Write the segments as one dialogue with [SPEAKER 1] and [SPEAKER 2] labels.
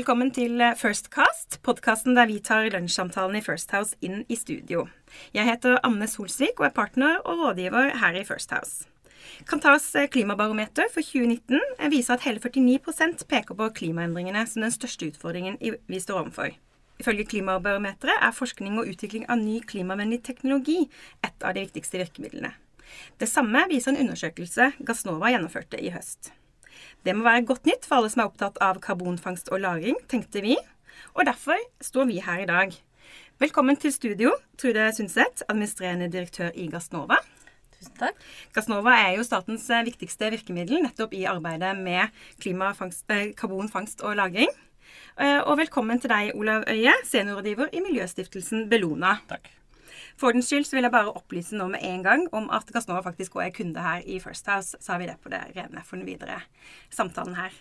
[SPEAKER 1] Velkommen til Firstcast, podkasten der vi tar lunsjsamtalen i First House inn i studio. Jeg heter Anne Solsvik og er partner og rådgiver her i First House. Kantas klimabarometer for 2019 viser at hele 49% peker på klimaendringene som den største utfordringen vi står overfor. Ifølge Klimabarometeret er forskning og utvikling av ny klimavennlig teknologi et av de viktigste virkemidlene. Det samme viser en undersøkelse Gassnova gjennomførte i høst. Det må være godt nytt for alle som er opptatt av karbonfangst og -lagring, tenkte vi. Og derfor står vi her i dag. Velkommen til studio, Trude Sundset, administrerende direktør i Gassnova.
[SPEAKER 2] Tusen takk.
[SPEAKER 1] Gassnova er jo statens eh, viktigste virkemiddel nettopp i arbeidet med eh, karbonfangst og -lagring. Eh, og velkommen til deg, Olav Øie, seniorrådgiver i miljøstiftelsen Bellona.
[SPEAKER 3] Takk.
[SPEAKER 1] For den skyld så vil jeg bare opplyse nå med en gang om at Gassnova faktisk også er kunde her i First House. Så har vi det på det rene for den videre samtalen her.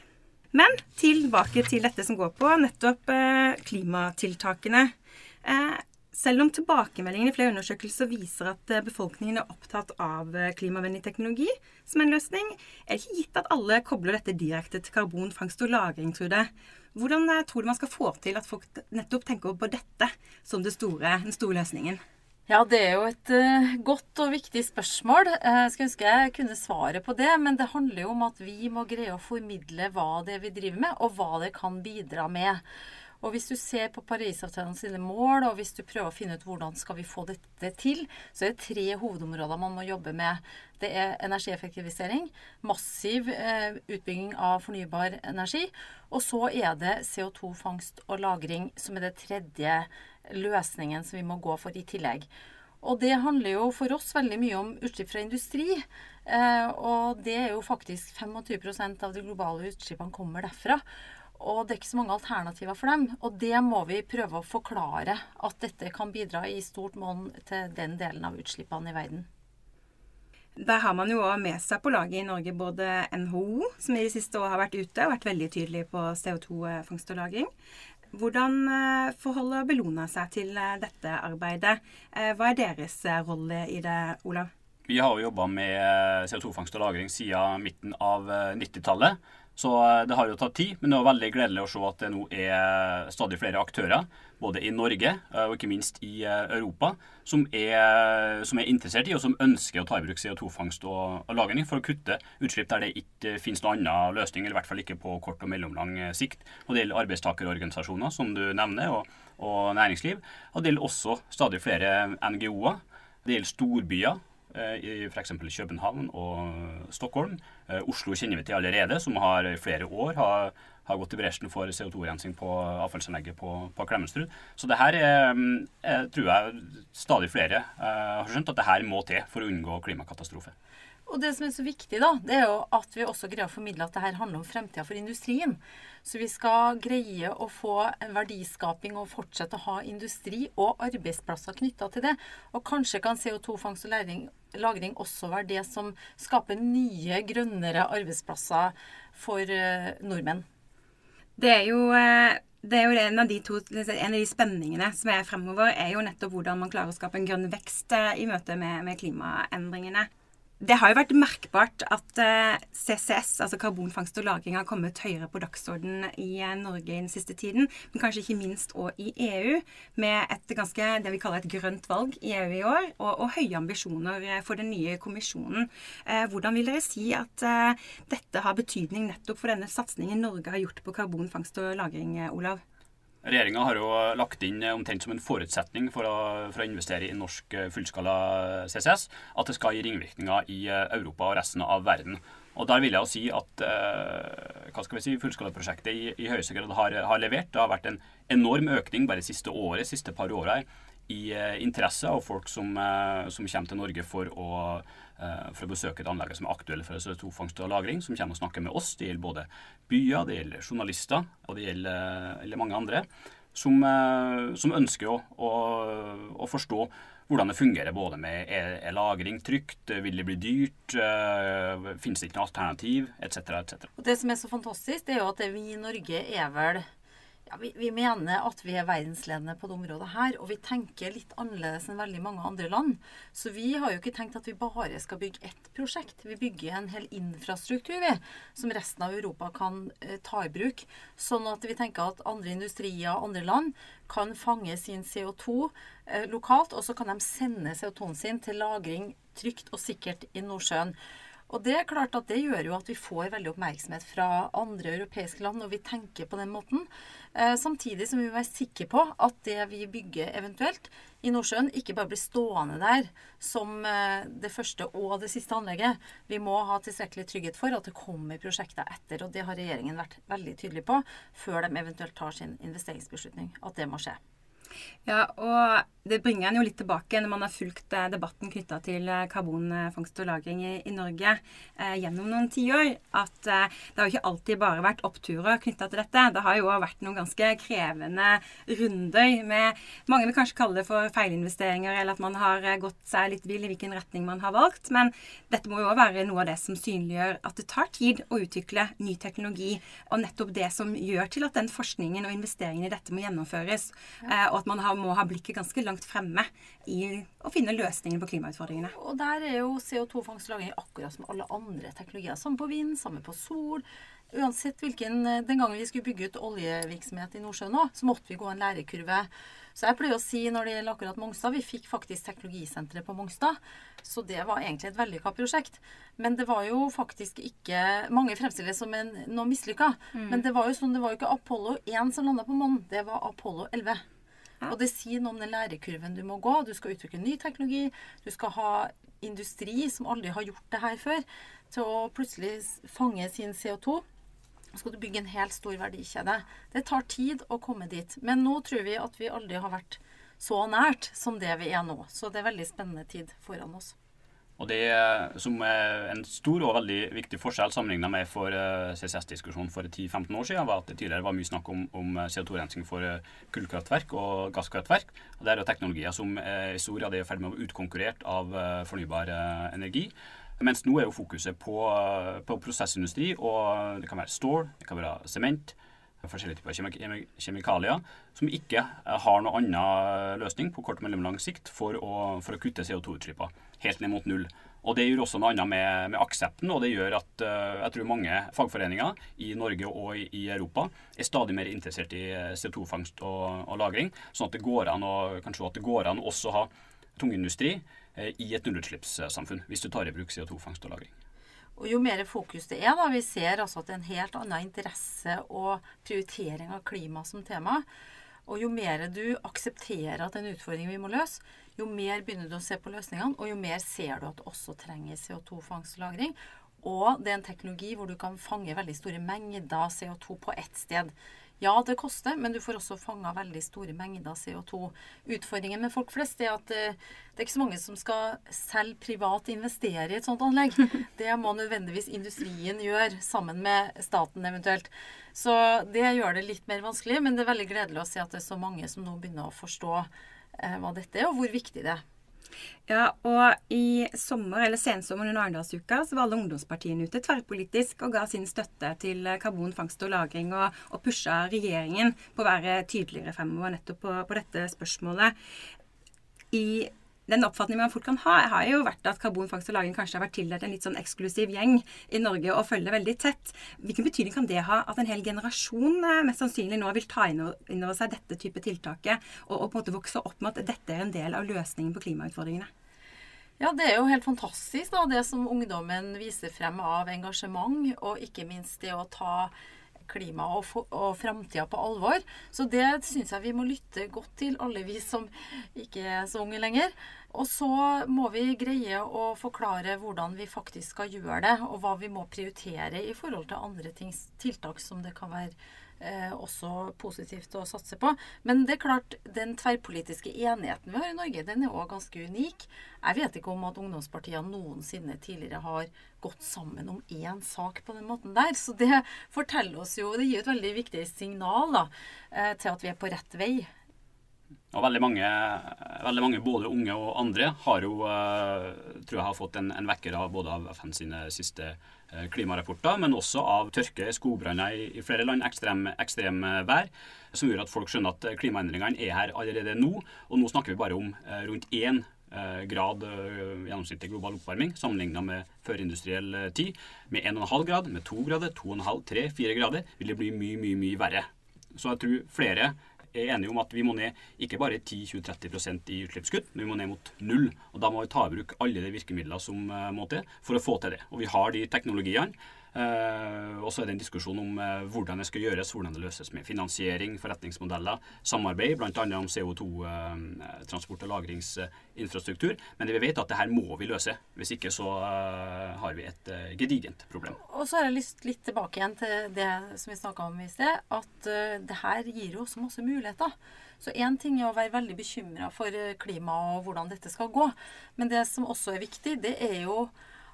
[SPEAKER 1] Men tilbake til dette som går på nettopp eh, klimatiltakene. Eh, selv om tilbakemeldingene i flere undersøkelser viser at eh, befolkningen er opptatt av klimavennlig teknologi som en løsning, er det ikke gitt at alle kobler dette direkte til karbonfangst og -lagring, tror jeg. Hvordan tror du man skal få til at folk nettopp tenker på dette som det store, den store løsningen?
[SPEAKER 2] Ja, det er jo et uh, godt og viktig spørsmål. Jeg uh, skulle ønske jeg kunne svare på det. Men det handler jo om at vi må greie å formidle hva det er vi driver med, og hva det kan bidra med. Og hvis du ser på Parisavtalen sine mål, og hvis du prøver å finne ut hvordan skal vi få dette til, så er det tre hovedområder man må jobbe med. Det er energieffektivisering, massiv uh, utbygging av fornybar energi, og så er det CO2-fangst og -lagring, som er det tredje løsningen som vi må gå for i tillegg. Og det handler jo for oss veldig mye om utslipp fra industri. Eh, og det er jo faktisk 25% av de globale utslippene kommer derfra. Og det er ikke så mange alternativer for dem. Og det må vi prøve å forklare at dette kan bidra i stort monn til den delen av utslippene i verden.
[SPEAKER 1] Der har man jo òg med seg på laget i Norge både NHO, som i de siste årene har vært ute og vært veldig tydelig på CO2-fangst og -lagring. Hvordan eh, forholder Bellona seg til eh, dette arbeidet? Eh, hva er deres rolle i det, Olav?
[SPEAKER 3] Vi har jo jobba med CO2-fangst og -lagring siden midten av 90-tallet. Så det har jo tatt tid, men det er veldig gledelig å se at det nå er stadig flere aktører både i Norge eh, og ikke minst i eh, Europa, som er, som er interessert i og som ønsker å ta i bruk CO2-fangst og, og, lagring for å kutte utslipp der det ikke finnes noen annen løsning, eller i hvert fall ikke på kort og mellomlang eh, sikt. Og Det gjelder arbeidstakerorganisasjoner, som du nevner, og, og næringsliv. Og det gjelder også stadig flere NGO-er. Det gjelder storbyer i f.eks. København og Stockholm. Oslo kjenner vi til allerede, som har i flere år har har gått i bresjen for CO2-rensing på avfallsanlegget på, på Klemetsrud. Så det her er, jeg tror jeg stadig flere uh, har skjønt at det her må til for å unngå klimakatastrofe.
[SPEAKER 2] Og det som er så viktig, da, det er jo at vi også greier å formidle at det her handler om fremtida for industrien. Så vi skal greie å få en verdiskaping og fortsette å ha industri og arbeidsplasser knytta til det. Og kanskje kan CO2-fangst og lagring også være det som skaper nye, grønnere arbeidsplasser for uh, nordmenn.
[SPEAKER 1] Det er jo eh, det er jo en av, de to, en av de spenningene som er fremover, er jo nettopp hvordan man klarer å skape en grønn vekst eh, i møte med, med klimaendringene. Det har jo vært merkbart at eh, CCS, altså karbonfangst og -lagring, har kommet høyere på dagsordenen i eh, Norge i den siste tiden. Men kanskje ikke minst òg i EU, med et ganske det vi kaller et grønt valg i EU i år, og, og høye ambisjoner eh, for den nye kommisjonen. Hvordan vil dere si at dette har betydning nettopp for denne satsingen Norge har gjort på karbonfangst og -lagring, Olav?
[SPEAKER 3] Regjeringa har jo lagt inn eh, omtrent som en forutsetning for å, for å, investere i norsk eh, fullskala CCS at det skal gi ringvirkninger i eh, Europa og resten av verden. Og Der vil jeg jo si at eh, hva skal vi si, fullskalaprosjektet i, i høyeste grad har, har, levert. Det har vært en enorm økning bare siste året, siste par åra i eh, interesse av folk som, eh, som, kommer til Norge for å, eh, for å besøke et anlegg som er aktuelle for CO2-fangst og -lagring, som kommer og snakker med oss. Det gjelder både byer, det gjelder journalister og det gjelder, mange andre. Som, som ønsker å, å, å, forstå hvordan det fungerer både med er, er lagring trygt, vil det bli dyrt, finnes det ikke noe alternativ, etc. Et
[SPEAKER 2] Det som er så fantastisk, det er jo at vi i Norge er vel Ja, vi, vi, mener at vi er verdensledende på det området her, og vi tenker litt annerledes enn veldig mange andre land. Så vi har jo ikke tenkt at vi bare skal bygge ett prosjekt. Vi bygger en hel infrastruktur vi, som resten av Europa kan eh, ta i bruk. Sånn at vi tenker at andre industrier og andre land kan fange sin CO2 eh, lokalt, og så kan de sende CO2-en sin til lagring trygt og sikkert i Nordsjøen. Og det er klart at det gjør jo at vi får veldig oppmerksomhet fra andre europeiske land når vi tenker på den måten. Eh, samtidig som vi må være sikre på at det vi bygger eventuelt i Nordsjøen, ikke bare blir stående der som eh, det første og det siste anlegget. Vi må ha tilstrekkelig trygghet for at det kommer prosjekter etter. Og det har regjeringen vært veldig tydelig på før de eventuelt tar sin investeringsbeslutning. At det må skje.
[SPEAKER 1] Ja, og det bringer en jo litt tilbake når man har fulgt eh, debatten knytta til eh, karbonfangst og -lagring i, i Norge eh, gjennom noen tiår, at eh, det har jo ikke alltid bare vært oppturer knytta til dette. Det har jo vært noen ganske krevende runder med Mange vil kanskje kalle det for feilinvesteringer, eller at man har eh, gått seg litt vill i hvilken retning man har valgt. Men dette må jo være noe av det som synliggjør at det tar tid å utvikle ny teknologi, og nettopp det som gjør til at den forskningen og investeringen i dette må gjennomføres. Eh, og at man har, må ha blikket ganske langt fremme i å finne løsninger på klimautfordringene.
[SPEAKER 2] Og der er jo CO2-fangst og -lagring akkurat som alle andre teknologier. Samme på vind, samme på sol. Uansett hvilken Den gangen vi skulle bygge ut oljevirksomhet i Nordsjøen nå, så måtte vi gå en lærekurve. Så jeg pleier å si når det gjelder akkurat Mongstad Vi fikk faktisk teknologisenteret på Mongstad. Så det var egentlig et vellykka prosjekt. Men det var jo faktisk ikke Mange fremstiller det som en, noe mislykka. Mm. Men det var jo sånn, det var jo ikke Apollo 1 som landa på månen. Det var Apollo 11. Og det sier noe om den lærekurven du må gå. Du skal utvikle ny teknologi. Du skal ha industri som aldri har gjort det her før, til å plutselig fange sin CO2. Så skal du bygge en helt stor verdikjede. Det tar tid å komme dit. Men nå tror vi at vi aldri har vært så nært som det vi er nå. Så det er veldig spennende tid foran oss.
[SPEAKER 3] Og det som er en stor og veldig viktig forskjell sammenlignet med for eh, CCS-diskusjonen for 10-15 år siden, var at det tidligere var mye snakk om, om CO2-rensing for eh, kullkraftverk og gasskraftverk. Og Det er jo teknologier som i stor grad er i ferd med å bli utkonkurrert av eh, fornybar energi. Mens nå er jo fokuset på, på prosessindustri, og det kan være stål, det kan være sement, forskjellige typer kjemikalier, som ikke har noen annen løsning på kort, mellom lang sikt for å, for å kutte CO2-utslippene helt ned mot null. Og Det gjør også noe annet med, med aksepten, og det gjør at uh, jeg tror mange fagforeninger i Norge og i, i Europa er stadig mer interessert i eh, CO2-fangst og, og, -lagring, sånn at det går an å, kanskje at det går an også å ha tungindustri uh, i et nullutslippssamfunn, hvis du tar i bruk CO2-fangst og -lagring.
[SPEAKER 2] Og jo mer fokus det er, da, vi ser altså at det er en helt annen interesse og prioritering av klima som tema. Og jo mer du aksepterer at det er en utfordring vi må løse, jo mer begynner du å se på løsningene, og jo mer ser du at det også trenger CO2-fangst og -lagring. Og det er en teknologi hvor du kan fange veldig store mengder CO2 på ett sted. Ja, det koster, men du får også fanga veldig store mengder CO2. Utfordringen med folk flest er at eh, det er ikke så mange som skal selv privat investere i et sånt anlegg. Det må nødvendigvis industrien gjøre, sammen med staten eventuelt. Så det gjør det litt mer vanskelig, men det er veldig gledelig å se at det er så mange som nå begynner å forstå eh, hva dette er, og hvor viktig det er.
[SPEAKER 1] Ja, og i sommer, eller sensommeren under Arendalsuka, så var alle ungdomspartiene ute tverrpolitisk og ga sin støtte til karbonfangst og -lagring, og, og pusha regjeringen på å være tydeligere fremover nettopp på, på dette spørsmålet. I den oppfatningen man fort kan ha, har jo vært at karbonfangst og -lagring kanskje har vært tildelt en litt sånn eksklusiv gjeng i Norge og følger veldig tett. Hvilken betydning kan det ha at en hel generasjon eh, mest sannsynlig nå vil ta inn over seg dette type tiltaket, og, og på en måte vokse opp med at dette er en del av løsningen på klimautfordringene?
[SPEAKER 2] Ja, det er jo helt fantastisk, da, det som ungdommen viser frem av engasjement, og ikke minst det å ta klima og, og framtida på alvor. Så det syns jeg vi må lytte godt til, alle vi som ikke er så unge lenger. Og så må vi greie å forklare hvordan vi faktisk skal gjøre det, og hva vi må prioritere i forhold til andre ting, tiltak som det kan være eh, også positivt å satse på. Men det er klart, den tverrpolitiske enigheten vi har i Norge, den er òg ganske unik. Jeg vet ikke om at ungdomspartiene noensinne tidligere har gått sammen om én sak på den måten der. Så det forteller oss jo Det gir et veldig viktig signal da, eh, til at vi er på rett vei.
[SPEAKER 3] Og veldig mange, veldig mange, både unge og andre, har jo, tror jeg har fått en, en vekker av både av FN sine siste klimarapporter, men også av tørke, skogbranner i, i flere land, ekstrem, ekstrem vær, som gjør at folk skjønner at klimaendringene er her allerede nå. Og nå snakker vi bare om rundt én Eh, grad eh, gjennomsnittlig global oppvarming sammenlignet med førindustriell eh, tid. Med 1,5 grad, med 2 grader, 2,5, 3, 4 grader vil det bli mye, mye, mye verre. Så jeg tror flere er enige om at vi må ned ikke bare 10-20-30% i utslippskutt, men vi må ned mot null. Og Da må vi ta i bruk alle de virkemidlene som må til for å få til det. Og vi har de teknologiene. Uh, og så er det en diskusjon om uh, hvordan det skal gjøres, hvordan det løses med finansiering, forretningsmodeller, samarbeid, bl.a. om CO2-transport- uh, og lagringsinfrastruktur. Men vi vet at det her må vi løse. Hvis ikke så har vi et gedigent problem.
[SPEAKER 2] Og så har jeg lyst litt tilbake igjen til det som vi snakka om i sted, at det her gir også masse muligheter. Så én ting er å være veldig bekymra for klima og hvordan dette skal gå. Men det som også er viktig, det er jo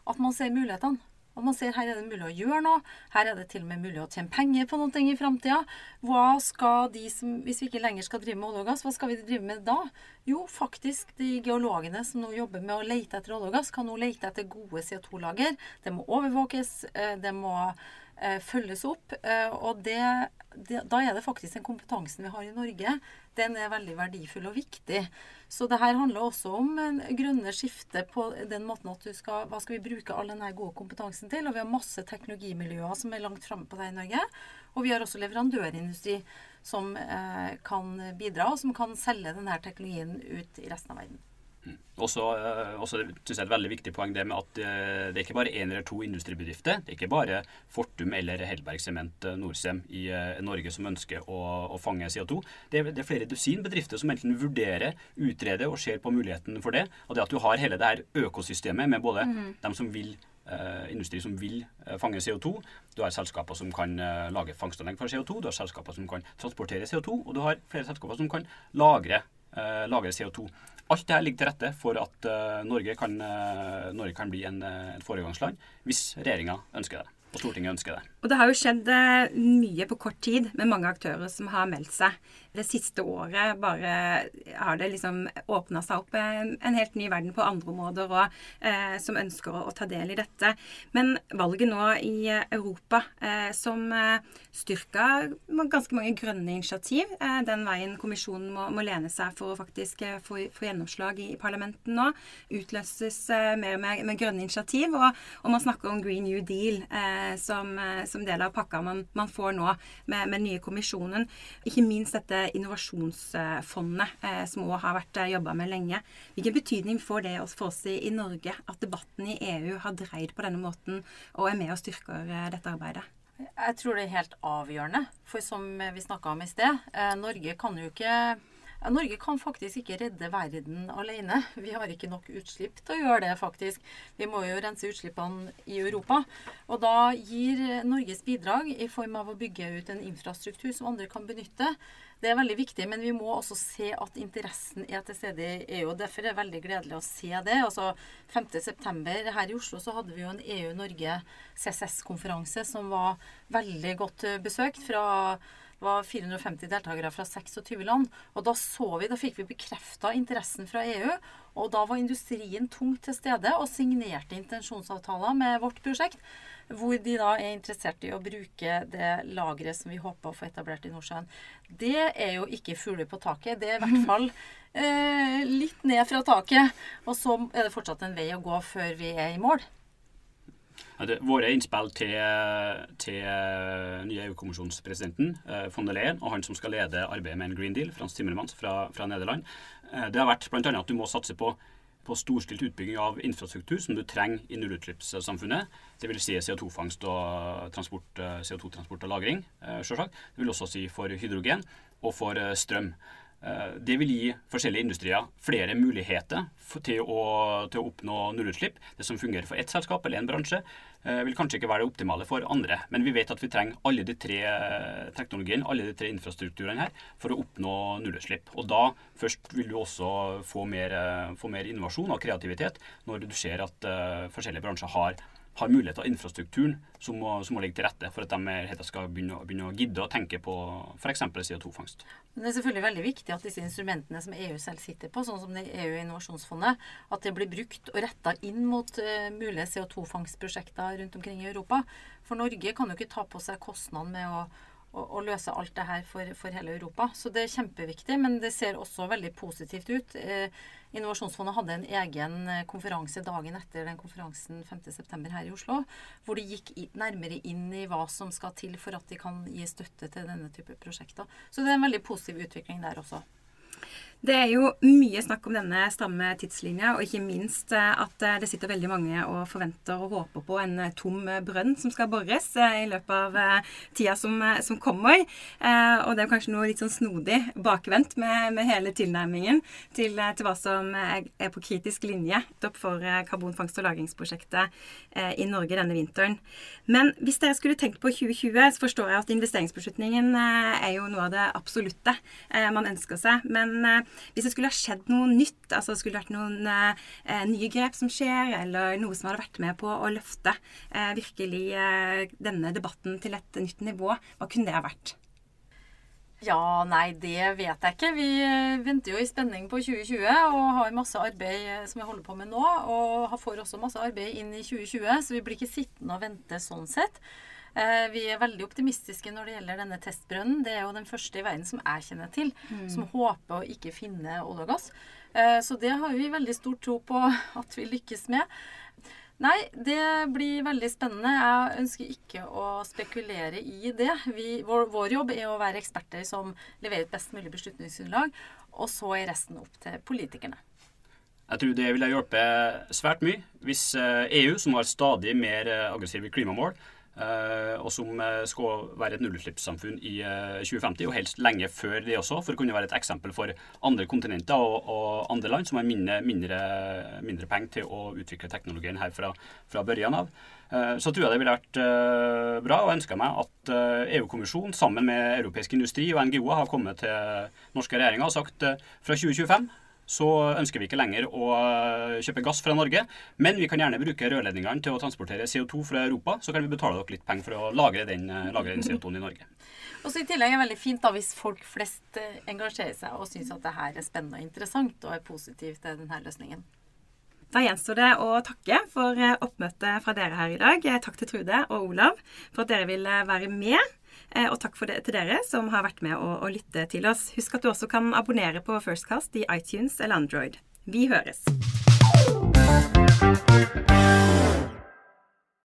[SPEAKER 2] at man ser mulighetene. Og man ser her er det mulig å gjøre noe. Her er det til og med mulig å tjene penger på noe i framtida. Hva skal de som, hvis vi ikke lenger skal drive med olje og gass, hva skal vi drive med da? Jo, faktisk de geologene som nå jobber med å lete etter olje og gass, kan nå lete etter gode CO2-lager. Det må overvåkes. Eh, det må følges opp. Eh, og det, det, da er det faktisk den kompetansen vi har i Norge, den er veldig verdifull og viktig. Så det her handler også om en grønne skifte på den måten at du skal Hva skal vi bruke all denne gode kompetansen til? Og vi har masse teknologimiljøer som er langt framme på det i Norge. Og vi har også leverandørindustri som eh, kan bidra, og som kan selge denne teknologien ut i resten av verden.
[SPEAKER 3] Også, så syns synes jeg et veldig viktig poeng det med at eh, det er ikke bare én eller to industribedrifter. Det er ikke bare Fortum eller Helberg Sement eh, Norcem i Norge som ønsker å, å fange CO2. Det er, det er, flere dusin bedrifter som enten vurderer, utreder og ser på muligheten for det. Og det at du har hele det her økosystemet med både mm. dem som vil Uh, industri som vil uh, fange CO2. Du har selskaper som kan uh, lage fangstanlegg for CO2. Du har selskaper som kan transportere CO2. Og du har flere selskaper som kan lagre, lagre CO2. Alt dette ligger til rette for at uh, Norge, kan, uh, Norge, kan, bli en, uh, et foregangsland hvis regjeringa ønsker det og Stortinget ønsker det.
[SPEAKER 1] Og Det har jo skjedd mye på kort tid med mange aktører som har meldt seg det siste året bare har det liksom åpna seg opp en, en, helt ny verden på andre områder og, eh, som ønsker å, å, ta del i dette. Men valget nå i Europa eh, som eh, styrka ganske mange grønne initiativ, eh, den veien kommisjonen må, må, lene seg for å faktisk eh, få, få, gjennomslag i, i parlamentet nå, utløses eh, mer med, med, grønne initiativ. Og, og, man snakker om Green New Deal som, som, del av pakka man, man får nå med, med nye kommisjonen. Ikke minst dette innovasjonsfondet, eh, som òg har vært eh, jobba med lenge. Hvilken betydning får det for oss i Norge at debatten i EU har dreid på denne måten og er med og styrker eh, dette arbeidet?
[SPEAKER 2] Jeg tror det er helt avgjørende. For som vi snakka om i sted, Norge kan jo ikke Norge kan faktisk ikke redde verden alene. Vi har ikke nok utslipp til å gjøre det, faktisk. Vi må jo rense utslippene i Europa. Og da gir Norges bidrag i form av å bygge ut en infrastruktur som andre kan benytte, det er veldig viktig. Men vi må også se at interessen er til stede i EU. og Derfor er det veldig gledelig å se det. Altså 5.9. her i Oslo så hadde vi jo en EU-Norge CCS-konferanse som var veldig godt besøkt fra var 450 deltakere fra 26 land. Og da så vi, da fikk vi bekrefta interessen fra EU. Og da var industrien tungt til stede og signerte intensjonsavtaler med vårt prosjekt. Hvor de da er interessert i å bruke det lageret som vi håper å få etablert i Nordsjøen. Det er jo ikke fugler på taket. Det er i hvert fall eh, litt ned fra taket. Og så er det fortsatt en vei å gå før vi er i mål.
[SPEAKER 3] Det, våre innspill til, til eh, nye EU-kommisjonspresidenten eh, von der Leyen og han som skal lede arbeidet med en Green Deal, Frans Timmermans fra, fra Nederland, eh, det har vært bl.a. at du må satse på, på storstilt utbygging av infrastruktur som du trenger i nullutslippssamfunnet. vil Si CO2-fangst og transport, CO2-transport og -lagring, selvsagt. Det vil også si for hydrogen og for strøm. Eh, det vil gi forskjellige industrier flere muligheter til å, til å, oppnå nullutslipp. Det som fungerer for ett selskap eller en bransje, eh, vil kanskje ikke være det optimale for andre. Men vi vet at vi trenger alle de tre eh, teknologiene, alle de tre infrastrukturene her, for å oppnå nullutslipp. Og da først vil du også få mer, få mer innovasjon og kreativitet når du ser at forskjellige bransjer har har mulighet til infrastrukturen som må, som må, ligge til rette for at de skal begynne, begynne, å gidde å tenke på f.eks. CO2-fangst.
[SPEAKER 2] Det er selvfølgelig veldig viktig at disse instrumentene som EU selv sitter på, sånn som det EU innovasjonsfondet, at det blir brukt og retta inn mot uh, mulige CO2-fangstprosjekter rundt omkring i Europa. For Norge kan jo ikke ta på seg kostnaden med å å, løse alt det her for, for, hele Europa. Så det er kjempeviktig, men det ser også veldig positivt ut. Eh, Innovasjonsfondet hadde en egen eh, konferanse dagen etter den konferansen 5.9. her i Oslo, hvor de gikk i, nærmere inn i hva som skal til for at de kan gi støtte til denne type prosjekter. Så det er en veldig positiv utvikling der også.
[SPEAKER 1] Det er jo mye snakk om denne stramme tidslinja, og ikke minst eh, at eh, det sitter veldig mange og forventer og håper på en eh, tom brønn som skal bores i løpet av tida som, som kommer. Og det er kanskje noe litt sånn snodig bakvendt med, med hele tilnærmingen til, til, hva som er på kritisk linje for karbonfangst- og lagringsprosjektet i Norge denne vinteren. Men hvis dere skulle tenkt på 2020, så forstår jeg at investeringsbeslutningen er jo noe av det absolutte man ønsker seg. men hvis det skulle ha skjedd noe nytt, altså det skulle vært noen eh, nye grep som skjer, eller noe som hadde vært med på å løfte eh, virkelig eh, denne debatten til et nytt nivå, hva kunne det ha vært?
[SPEAKER 2] Ja, nei, det vet jeg ikke. Vi eh, venter jo i spenning på 2020 og har masse arbeid eh, som vi holder på med nå. Og får også masse arbeid inn i 2020, så vi blir ikke sittende og vente sånn sett. Eh, vi er veldig optimistiske når det gjelder denne testbrønnen. Det er jo den første i verden som jeg kjenner til, mm. som håper å ikke finne olje og gass. Eh, så det har vi veldig stor tro på at vi lykkes med. Nei, det blir veldig spennende. Jeg ønsker ikke å spekulere i det. Vi, vår, vår, jobb er å være eksperter som leverer et best mulig beslutningsgrunnlag, og så er resten opp til politikerne.
[SPEAKER 3] Jeg tror det ville hjulpet svært mye hvis EU, eh, e som har stadig mer aggressive klimamål, og som uh, skal være et nullutslippssamfunn i uh, eh, 2050, og helst lenge før det også, for å kunne være et eksempel for andre kontinenter og, og andre land som har mindre, mindre, mindre, penger til å utvikle teknologien her fra, fra børjan av. Så tror jeg det ville vært bra, og ønsker meg at EU-kommisjonen sammen med europeisk industri og NGO-er har kommet til norske regjeringer og sagt fra 2025 så ønsker vi ikke lenger å eh, kjøpe gass fra Norge, men vi kan gjerne bruke rørledningene til å transportere CO2 fra Europa. Så kan vi betale dere litt penger for å lagre den, eh, lagre den CO2-en i Norge.
[SPEAKER 2] Og så I tillegg er det veldig fint da hvis folk flest eh, engasjerer seg og syns at det her er spennende og interessant og er positiv til denne løsningen.
[SPEAKER 1] Da gjenstår det å takke for oppmøtet fra dere her i dag. Takk til Trude og Olav for at dere ville være med. Eh, og takk det, til dere som har vært med å, å lytte til oss. Husk at du også kan abonnere på Firstcast i iTunes eller Android. Vi høres.